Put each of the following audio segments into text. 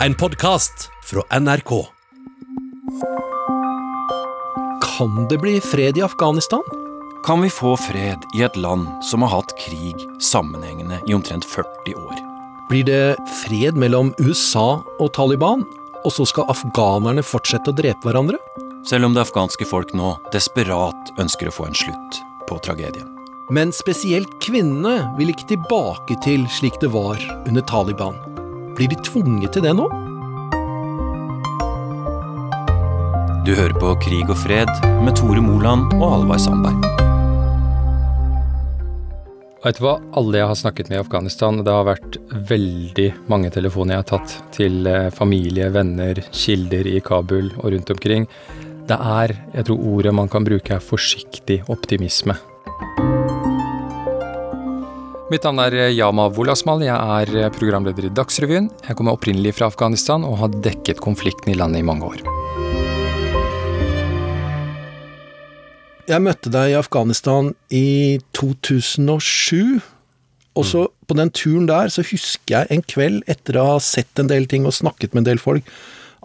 En podkast fra NRK. Kan det bli fred i Afghanistan? Kan vi få fred i et land som har hatt krig sammenhengende i omtrent 40 år? Blir det fred mellom USA og Taliban, og så skal afghanerne fortsette å drepe hverandre? Selv om det afghanske folk nå desperat ønsker å få en slutt på tragedien. Men spesielt kvinnene vil ikke tilbake til slik det var under Taliban. Blir de tvunget til det nå? Du hører på Krig og fred med Tore Moland og Halvard Sandberg. Vet du hva, alle jeg har snakket med i Afghanistan, det har vært veldig mange telefoner jeg har tatt til eh, familie, venner, kilder i Kabul og rundt omkring. Det er, jeg tror ordet man kan bruke er forsiktig optimisme. Mitt navn er eh, Yama Wolasmal. Jeg er eh, programleder i Dagsrevyen. Jeg kommer opprinnelig fra Afghanistan og har dekket konflikten i landet i mange år. Jeg møtte deg i Afghanistan i 2007. Og så på den turen der så husker jeg en kveld, etter å ha sett en del ting og snakket med en del folk,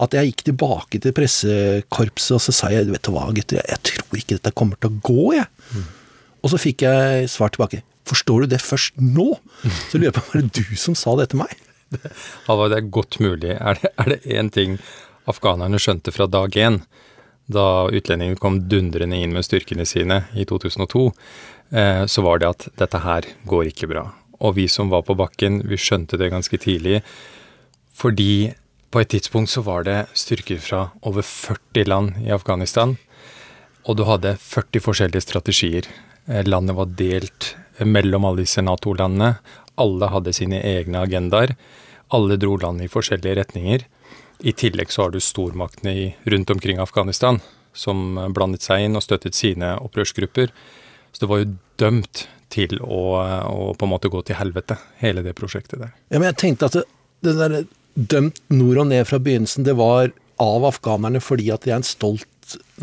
at jeg gikk tilbake til pressekorpset og så sa jeg, vet du hva gutter, jeg tror ikke dette kommer til å gå, jeg. Mm. Og så fikk jeg svar tilbake. Forstår du det først nå? Så lurer jeg på, var det du som sa det til meg? Halvard, det er godt mulig. Er det én ting afghanerne skjønte fra dag én, da utlendingene kom dundrende inn med styrkene sine i 2002, eh, så var det at dette her går ikke bra. Og vi som var på bakken, vi skjønte det ganske tidlig. Fordi på et tidspunkt så var det styrker fra over 40 land i Afghanistan. Og du hadde 40 forskjellige strategier. Eh, landet var delt mellom alle disse Nato-landene. Alle hadde sine egne agendaer. Alle dro landet i forskjellige retninger. I tillegg så har du stormaktene rundt omkring Afghanistan som blandet seg inn og støttet sine opprørsgrupper. Så det var jo dømt til å, å på en måte gå til helvete, hele det prosjektet der. Ja, men jeg tenkte at det, det der dømt nord og ned fra begynnelsen, det var av afghanerne fordi at de er en stolt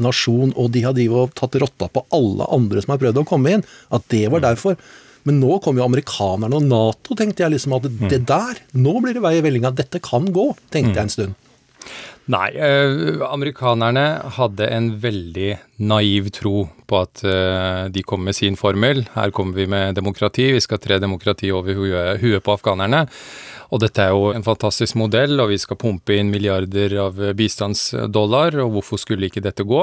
nasjon, og de har tatt rotta på alle andre som har prøvd å komme inn. At det var mm. derfor. Men nå kom jo amerikanerne og Nato, tenkte jeg liksom at det mm. der Nå blir det vei i vellinga. Dette kan gå, tenkte jeg en stund. Nei, eh, amerikanerne hadde en veldig naiv tro på at eh, de kom med sin formel. Her kommer vi med demokrati, vi skal tre demokrati over huet, huet på afghanerne. Og dette er jo en fantastisk modell, og vi skal pumpe inn milliarder av bistandsdollar, og hvorfor skulle ikke dette gå?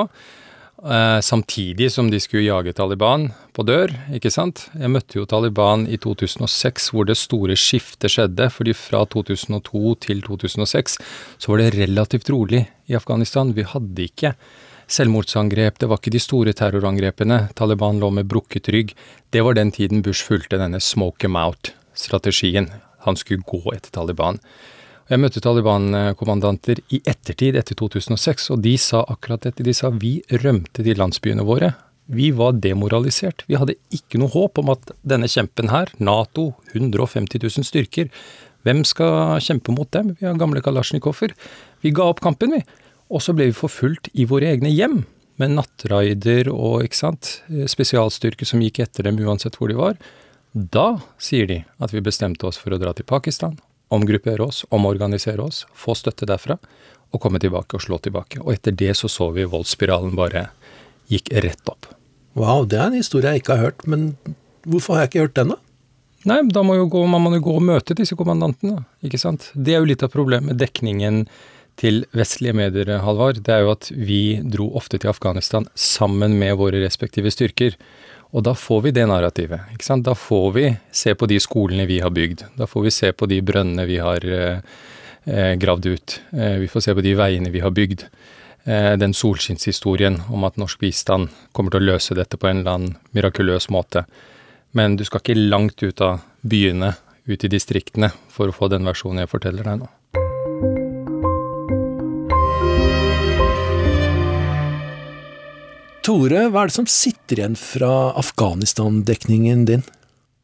Eh, samtidig som de skulle jage Taliban på dør, ikke sant. Jeg møtte jo Taliban i 2006, hvor det store skiftet skjedde. fordi fra 2002 til 2006 så var det relativt rolig i Afghanistan. Vi hadde ikke selvmordsangrep, det var ikke de store terrorangrepene. Taliban lå med brukket rygg. Det var den tiden Bush fulgte denne smoke them out-strategien. Han skulle gå etter Taliban. Jeg møtte Taliban-kommandanter i ettertid, etter 2006, og de sa akkurat dette. De sa vi rømte til landsbyene våre. Vi var demoralisert. Vi hadde ikke noe håp om at denne kjempen her, Nato, 150 000 styrker, hvem skal kjempe mot dem? Vi har gamle kalasjnikover. Vi ga opp kampen, vi. Og så ble vi forfulgt i våre egne hjem, med nattraider og ikke sant, spesialstyrker som gikk etter dem uansett hvor de var. Da sier de at vi bestemte oss for å dra til Pakistan omgruppere oss, omorganisere oss, få støtte derfra, og komme tilbake og slå tilbake. Og etter det så så vi voldsspiralen bare gikk rett opp. Wow, det er en historie jeg ikke har hørt, men hvorfor har jeg ikke hørt den, da? Nei, da må gå, man må jo gå og møte disse kommandantene, ikke sant. Det er jo litt av problemet. med Dekningen til vestlige medier, Halvard, det er jo at vi dro ofte til Afghanistan sammen med våre respektive styrker. Og da får vi det narrativet. ikke sant? Da får vi se på de skolene vi har bygd. Da får vi se på de brønnene vi har eh, eh, gravd ut. Eh, vi får se på de veiene vi har bygd. Eh, den solskinnshistorien om at norsk bistand kommer til å løse dette på en eller annen mirakuløs måte. Men du skal ikke langt ut av byene, ut i distriktene, for å få den versjonen jeg forteller deg nå. Tore, hva er det som sitter igjen fra Afghanistan-dekningen din?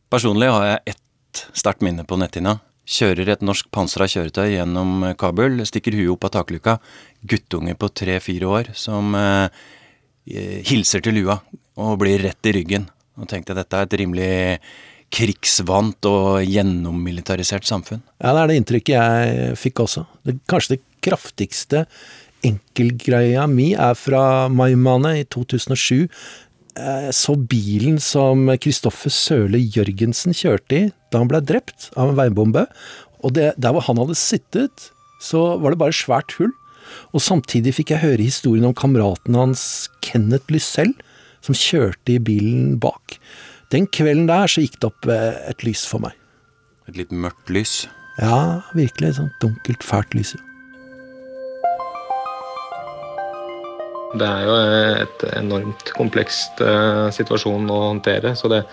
Personlig har jeg ett sterkt minne på netthinna. Kjører et norsk pansra kjøretøy gjennom Kabul, stikker huet opp av takluka. Guttunge på tre-fire år som eh, hilser til lua og blir rett i ryggen. Og tenkte dette er et rimelig krigsvant og gjennommilitarisert samfunn. Ja, det er det inntrykket jeg fikk også. Det, kanskje det kraftigste enkeltgreia mi er fra Maimane i 2007. Jeg så bilen som Kristoffer Søle Jørgensen kjørte i da han ble drept av en veibombe. Og det, der hvor han hadde sittet, så var det bare svært hull. Og samtidig fikk jeg høre historien om kameraten hans Kenneth Lysell, som kjørte i bilen bak. Den kvelden der så gikk det opp eh, et lys for meg. Et litt mørkt lys. Ja, virkelig. Et sånt dunkelt, fælt lys. Det er jo et enormt komplekst uh, situasjon å håndtere, så det,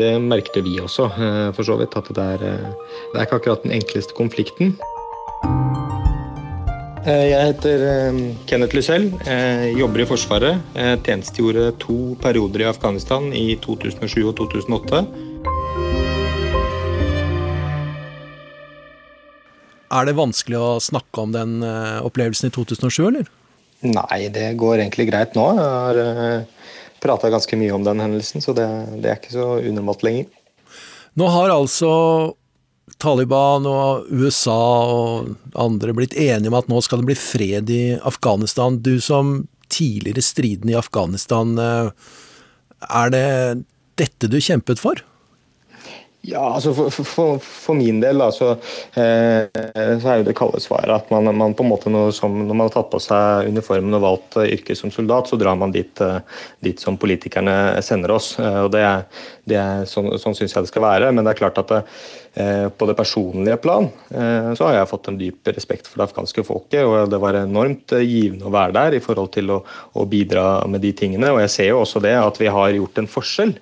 det merket vi også, uh, for så vidt. At det er, uh, det er ikke akkurat den enkleste konflikten. Jeg heter Kenneth Lysell, jobber i Forsvaret. Tjenestegjorde to perioder i Afghanistan i 2007 og 2008. Er det vanskelig å snakke om den opplevelsen i 2007, eller? Nei, det går egentlig greit nå. Jeg har uh, prata ganske mye om den hendelsen, så det, det er ikke så unormalt lenger. Nå har altså Taliban og USA og andre blitt enige om at nå skal det bli fred i Afghanistan. Du som tidligere stridende i Afghanistan, eh, er det dette du kjempet for? Ja, altså for, for, for min del da, så, eh, så, er jo det kalde svaret at man, man, på en måte når, som, når man har tatt på seg uniformen og valgt uh, yrke som soldat, så drar man dit, uh, dit som politikerne sender oss. Uh, og det er, det er Sånn, sånn syns jeg det skal være. Men det er klart at det, på det personlige plan så har jeg fått en dyp respekt for det afghanske folket. Og det var enormt givende å være der i forhold til å, å bidra med de tingene. Og jeg ser jo også det at vi har gjort en forskjell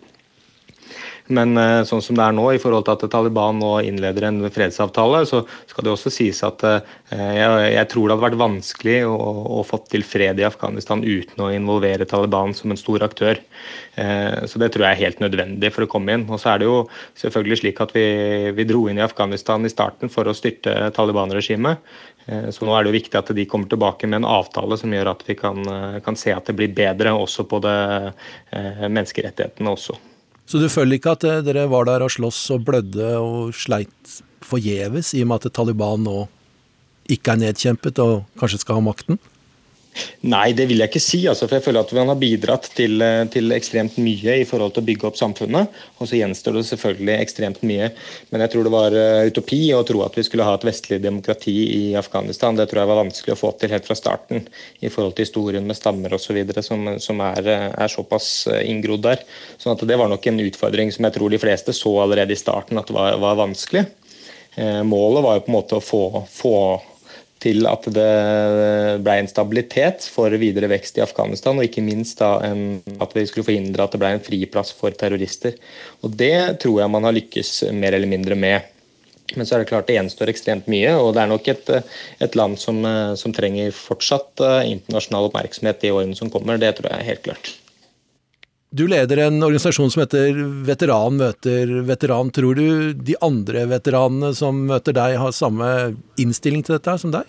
men eh, sånn som det er nå, i forhold til at Taliban nå innleder en fredsavtale, så skal det også sies at eh, jeg, tror det hadde vært vanskelig å få til fred i Afghanistan uten å involvere Taliban som en stor aktør. Eh, så det tror jeg er helt nødvendig for å komme inn. Og så er det jo selvfølgelig slik at vi, vi dro inn i Afghanistan i starten for å styrte Taliban-regimet. Så nå er det jo viktig at de kommer tilbake med en avtale som gjør at vi kan, kan se at det blir bedre også på det menneskerettighetene også. Så du føler ikke at eh, dere var der og sloss og blødde og sleit forgjeves, i og med at Taliban nå ikke er nedkjempet og kanskje skal ha makten? Nei, det vil jeg ikke si. Altså, for jeg føler at Man har bidratt til, eh, til, ekstremt mye i forhold til å bygge opp samfunnet. Og så gjenstår det selvfølgelig ekstremt mye. Men jeg tror det var uh, utopi å tro at vi skulle ha et vestlig demokrati i Afghanistan. Det tror jeg var vanskelig å få til helt fra starten i forhold til historien med stammer osv. Som, som er, eh, er såpass inngrodd der. Sånn det var nok en utfordring som jeg tror de fleste så allerede i starten at var, var vanskelig. Eh, målet var jo på en måte å få, få til at det ble en stabilitet for videre vekst i Afghanistan, og ikke minst en, at vi skulle forhindre at det ble en friplass for terrorister. Og Det tror jeg man har lykkes mer eller mindre med. Men så er det klart det gjenstår ekstremt mye, og det er nok et, et land som, som, trenger fortsatt eh, internasjonal oppmerksomhet i årene som kommer. Det tror jeg er helt klart. Du leder en organisasjon som heter Veteran møter veteran. Tror du de andre veteranene som møter deg, har samme innstilling til dette som deg?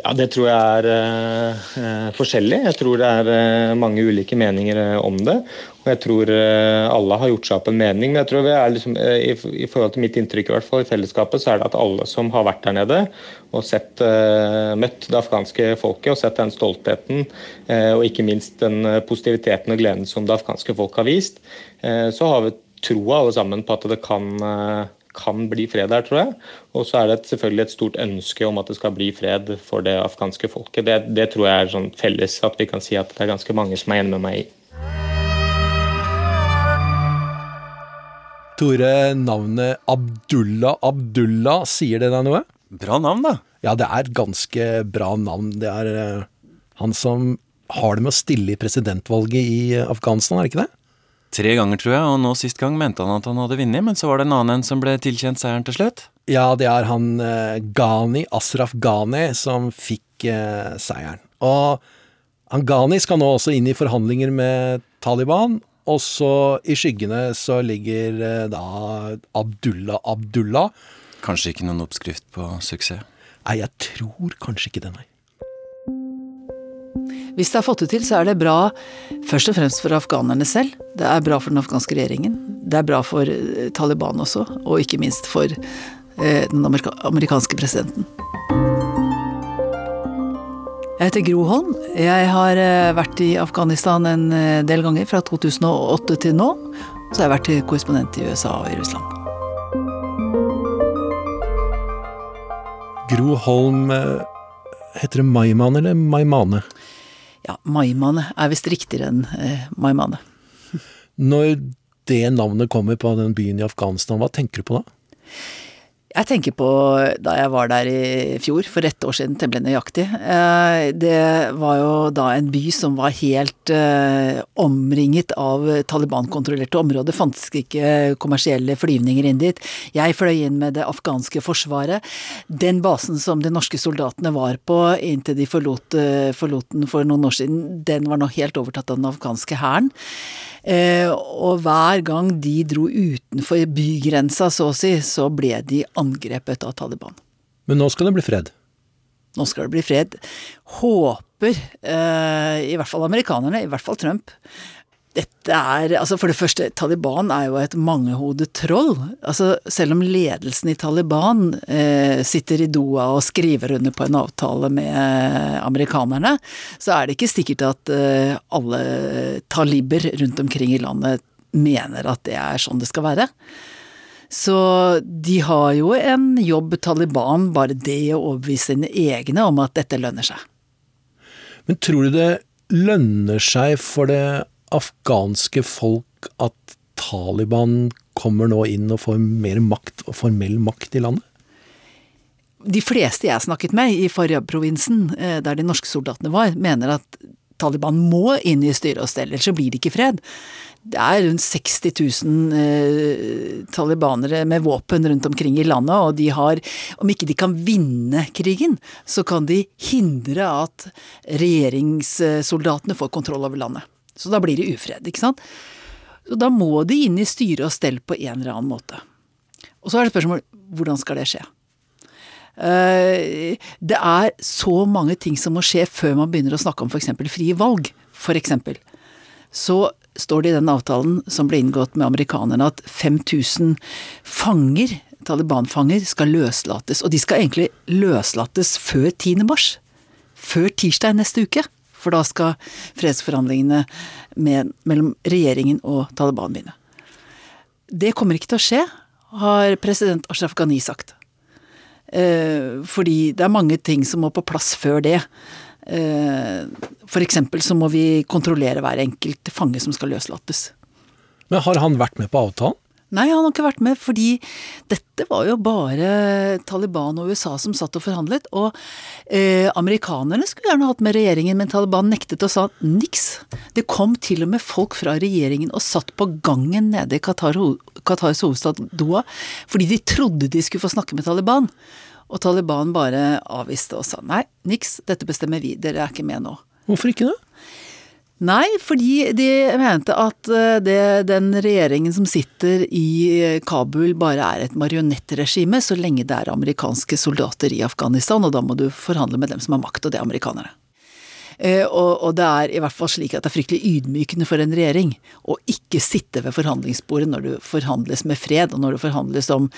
Ja, Det tror jeg er uh, forskjellig. Jeg tror det er uh, mange ulike meninger om det. Og jeg tror alle har gjort seg opp en mening. Men jeg tror vi er liksom, i, i, forhold til mitt inntrykk i hvert fall i fellesskapet, så er det at alle som har vært der nede og sett, møtt det afghanske folket og sett den stoltheten og ikke minst den positiviteten og gleden som det afghanske folk har vist, så har vi troa alle sammen på at det kan kan bli fred der, tror jeg. Og så er det selvfølgelig et stort ønske om at det skal bli fred for det afghanske folket. Det, det tror jeg er sånn felles, at vi kan si at det er ganske mange som er enig med meg i. Tore, navnet Abdullah Abdullah, sier det deg noe? Bra navn, da. Ja, det er et ganske bra navn. Det er uh, han som har det med å stille i presidentvalget i Afghanistan, er det ikke det? Tre ganger, tror jeg, og nå sist gang mente han at han hadde vunnet, men så var det en annen en som ble tilkjent seieren til slutt. Ja, det er han eh, Ghani, Asraf Ghani, som fikk eh, seieren. Og han Ghani skal nå også inn i forhandlinger med Taliban, og så i skyggene så ligger eh, da Abdullah Abdullah. Kanskje ikke noen oppskrift på suksess? Nei, jeg tror kanskje ikke det, nei. Hvis det er fått det til, så er det bra først og fremst for afghanerne selv. Det er bra for den afghanske regjeringen. det er bra for eh, Taliban også, og ikke minst for eh, den amerikanske presidenten. Jeg heter Gro Holm. Jeg har eh, vært i Afghanistan en del ganger fra 2008 til nå. Så har jeg vært korrespondent i USA og i Russland. Gro Holm, heter det Maiman eller Maimane? Ja, Maimane er visst riktigere enn eh, Maimane. Når det navnet kommer på den byen i Afghanistan, hva tenker du på da? Jeg tenker på da jeg var der i fjor, for ett år siden, temmelig nøyaktig. Eh, det var jo da en by som var helt eh, omringet av Taliban-kontrollerte områder. Fantes ikke kommersielle flyvninger inn dit. Jeg fløy inn med det afghanske forsvaret. Den basen som de norske soldatene var på inntil de forlot, eh, forlot den for noen år siden, den var nå helt overtatt av den afghanske hæren. Eh, og hver gang de dro utenfor bygrensa, så å si, så ble de angrepet av Taliban. Men nå skal det bli fred? Nå skal det bli fred. Håper, eh, i hvert fall amerikanerne, i hvert fall Trump, dette er Altså, for det første, Taliban er jo et mangehodet troll. Altså, selv om ledelsen i Taliban eh, sitter i Doha og skriver under på en avtale med eh, amerikanerne, så er det ikke sikkert at eh, alle taliber rundt omkring i landet mener at det er sånn det skal være. Så de har jo en jobb, Taliban, bare det å overbevise sine egne om at dette lønner seg. Men tror du det lønner seg for det afghanske folk at Taliban kommer nå inn og får mer makt og formell makt i landet? De fleste jeg snakket med i Faryab-provinsen, eh, der de norske soldatene var, mener at Taliban må inn i styre og stell, ellers så blir det ikke fred. Det er rundt 60 000 eh, talibanere med våpen rundt omkring i landet, og de har Om ikke de kan vinne krigen, så kan de hindre at regjeringssoldatene får kontroll over landet. Så da blir det ufred, ikke sant. Så da må de inn i styre og stell på en eller annen måte. Og så er det spørsmål hvordan skal det skje? Eh, det er så mange ting som må skje før man begynner å snakke om f.eks. frie valg. For eksempel. Så står det i den avtalen som ble inngått med amerikanerne at 5000 fanger, Taliban-fanger, skal løslates. Og de skal egentlig løslates før 10. mars. Før tirsdag neste uke. For da skal fredsforhandlingene med, mellom regjeringen og Taliban begynne. Det kommer ikke til å skje, har president Ashraf Ghani sagt. Eh, fordi det er mange ting som må på plass før det. Eh, eksempel så må vi kontrollere hver enkelt fange som skal løslates. Men har han vært med på avtalen? Nei, han har ikke vært med, fordi dette var jo bare Taliban og USA som satt og forhandlet. Og eh, amerikanerne skulle gjerne hatt med regjeringen, men Taliban nektet og sa niks. Det kom til og med folk fra regjeringen og satt på gangen nede i Qatar, Qatars hovedstad Doha, fordi de trodde de skulle få snakke med Taliban. Og Taliban bare avviste og sa nei, niks, dette bestemmer vi, dere er ikke med nå. Hvorfor ikke det? Nei, fordi de mente at eh, det, den regjeringen som sitter i Kabul bare er et marionettregime så lenge det er amerikanske soldater i Afghanistan, og da må du forhandle med dem som har makt, og det er amerikanere. Eh, og, og, det er i hvert fall slik at det er fryktelig ydmykende for en regjering å ikke sitte ved forhandlingsbordet når du forhandles med fred, og når det forhandles om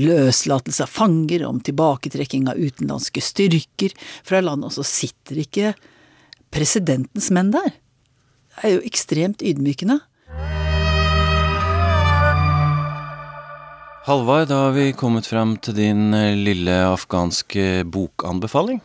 løslatelse av fanger, om tilbaketrekking av utenlandske styrker fra landet, og så sitter ikke presidentens menn der er jo ekstremt ydmykende. Halvard, da har vi kommet fram til din eh, lille afghanske bokanbefaling.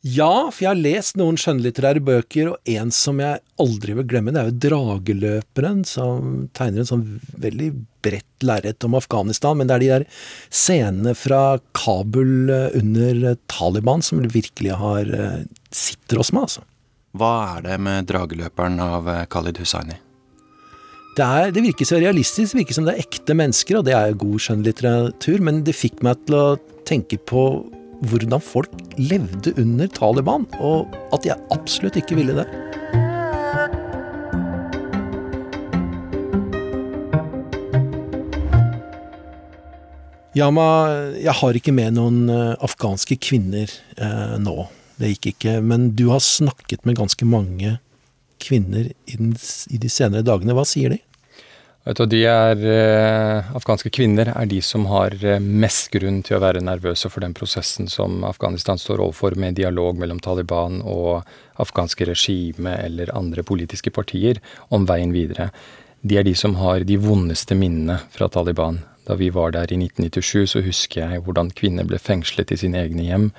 Ja, for jeg har lest noen skjønnlitterære bøker, og en som jeg aldri vil glemme, det er jo 'Drageløperen', som tegner en sånn veldig bredt lerret om Afghanistan. Men det er de der scenene fra Kabul eh, under Taliban som virkelig har eh, sitter hos meg, altså. Hva er det med 'Drageløperen' av eh, Khalid Hussaini? Det, er, det, virker så realistisk, det virker som det er ekte mennesker, og det er jo god skjønnlitteratur, men det fikk meg til å tenke på hvordan folk levde under Taliban, og at jeg absolutt ikke ville det. Yama, jeg har ikke med noen eh, afghanske kvinner eh, nå. Det gikk ikke. Men du har snakket med ganske mange kvinner i, de senere dagene. Hva sier de? De er, eh, Afghanske kvinner er de som har eh, mest grunn til å være nervøse for den prosessen som Afghanistan står overfor, med dialog mellom Taliban og afghanske regime eller andre politiske partier om veien videre. De er de som har de vondeste minnene fra Taliban. Da vi var der i 1997, så husker jeg hvordan kvinner ble fengslet i sine egne hjem.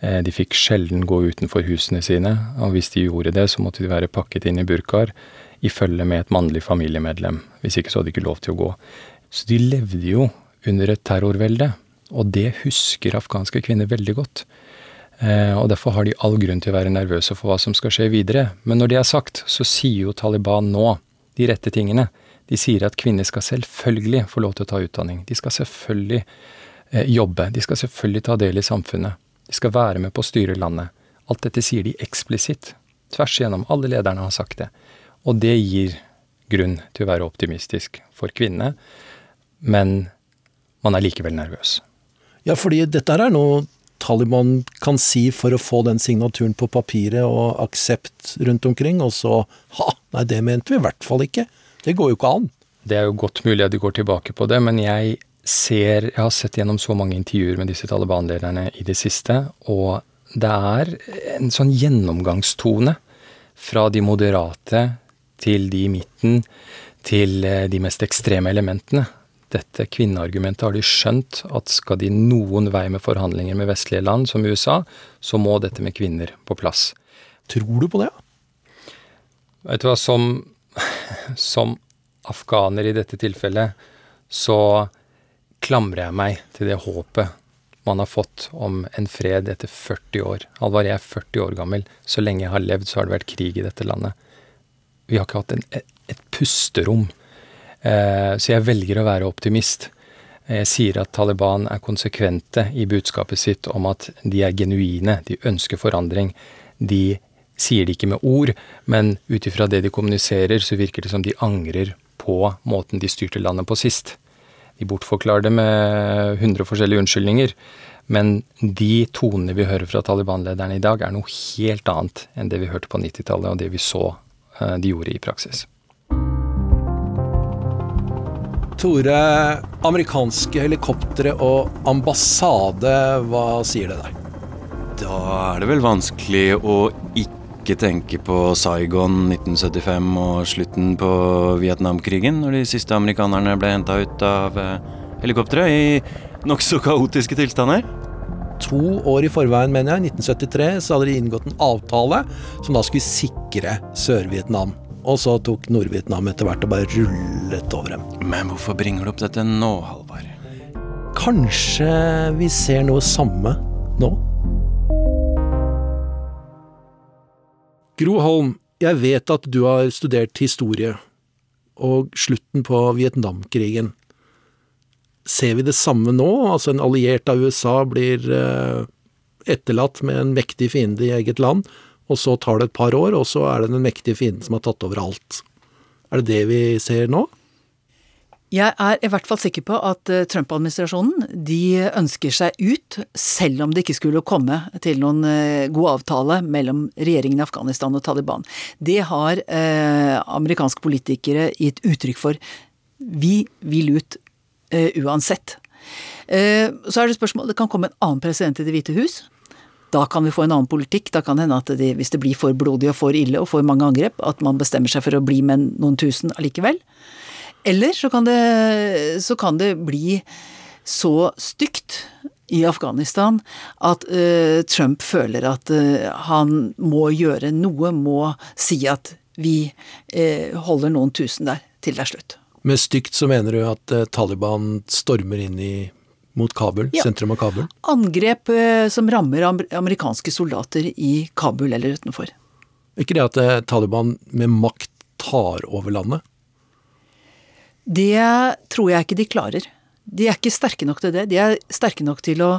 Eh, de fikk sjelden gå utenfor husene sine, og hvis de gjorde det, så måtte de være pakket inn i burkaer i følge med et mannlig familiemedlem. Hvis ikke så hadde de ikke lov til å gå. Så de levde jo under et terrorvelde, og det husker afghanske kvinner veldig godt. Eh, og Derfor har de all grunn til å være nervøse for hva som skal skje videre. Men når det er sagt, så sier jo Taliban nå de rette tingene. De sier at kvinner skal selvfølgelig få lov til å ta utdanning. De skal selvfølgelig eh, jobbe. De skal selvfølgelig ta del i samfunnet. De skal være med på å styre landet. Alt dette sier de eksplisitt. Tvers igjennom. Alle lederne har sagt det. Og det gir grunn til å være optimistisk for kvinnene, men man er likevel nervøs. Ja, fordi dette er noe Taliban kan si for å få den signaturen på papiret og aksept rundt omkring, og så ha, nei, det mente vi i hvert fall ikke. Det går jo ikke an. Det er jo godt mulig at de går tilbake på det, men jeg ser Jeg har sett gjennom så mange intervjuer med disse Taliban-lederne i det siste, og det er en sånn gjennomgangstone fra de moderate til de i midten, til eh, de mest ekstreme elementene. Dette kvinneargumentet har de skjønt at skal de noen vei med forhandlinger med vestlige land, som USA, så må dette med kvinner på plass. Tror du på det? Vet du hva, som, som afghaner i dette tilfellet, så klamrer jeg meg til det håpet man har fått om en fred etter 40 år. Alvar, jeg er 40 år gammel. Så lenge jeg har levd, så har det vært krig i dette landet. Vi har ikke hatt en, et pusterom. Eh, så jeg velger å være optimist. Jeg sier at Taliban er konsekvente i budskapet sitt om at de er genuine, de ønsker forandring. De sier det ikke med ord, men ut ifra det de kommuniserer, så virker det som de angrer på måten de styrte landet på sist. De bortforklarer det med hundre forskjellige unnskyldninger. Men de tonene vi hører fra Taliban-lederne i dag, er noe helt annet enn det vi hørte på 90-tallet, og det vi så Eh, de gjorde i praksis. Tore, amerikanske helikoptre og ambassade, hva sier det deg? Da er det vel vanskelig å ikke tenke på Saigon 1975 og slutten på Vietnamkrigen, når de siste amerikanerne ble henta ut av helikopteret helikoptre i nokså kaotiske tilstander. To år i forveien, mener jeg, 1973, så hadde de inngått en avtale som da skulle sikre Sør-Vietnam. Og så tok Nord-Vietnam etter hvert og bare rullet over dem. Men hvorfor bringer du opp dette nå, Halvard? Kanskje vi ser noe samme nå? Gro Holm, jeg vet at du har studert historie, og slutten på Vietnamkrigen. Ser vi det samme nå? Altså en alliert av USA blir eh, etterlatt med en mektig fiende i eget land, og så tar det et par år, og så er det den mektige fienden som har tatt over alt. Er det det vi ser nå? Jeg er i hvert fall sikker på at eh, Trump-administrasjonen de ønsker seg ut, selv om det ikke skulle komme til noen eh, god avtale mellom regjeringen i Afghanistan og Taliban. Det har eh, amerikanske politikere gitt uttrykk for. Vi vil ut eh, uansett. Eh, så er det spørsmål Det kan komme en annen president i Det hvite hus. Da kan vi få en annen politikk. Da kan det hende at de, hvis det blir for blodig og for ille og for mange angrep, at man bestemmer seg for å bli med noen tusen allikevel. Eller så kan det, så kan det bli så stygt i Afghanistan at uh, Trump føler at uh, han må gjøre noe, må si at vi uh, holder noen tusen der til det er slutt. Med stygt så mener du at Taliban stormer inn i, mot Kabul, ja. sentrum av Kabul? Angrep som rammer amerikanske soldater i Kabul eller utenfor. Ikke det at Taliban med makt tar over landet? Det tror jeg ikke de klarer. De er ikke sterke nok til det. De er sterke nok til å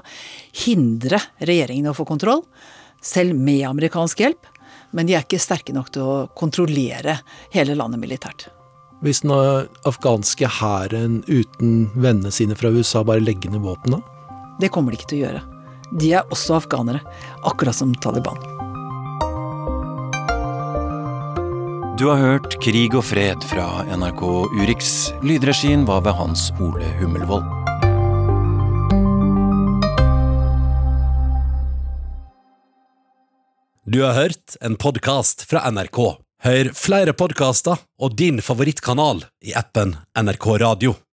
hindre regjeringen å få kontroll, selv med amerikansk hjelp. Men de er ikke sterke nok til å kontrollere hele landet militært. Hvis den afghanske hæren uten vennene sine fra USA bare legger ned våpnene? Det kommer de ikke til å gjøre. De er også afghanere, akkurat som Taliban. Du har hørt Krig og fred fra NRK Urix. Lydregien var ved Hans Ole Hummelvold. Du har hørt en podkast fra NRK. Hør flere podkaster og din favorittkanal i appen NRK Radio.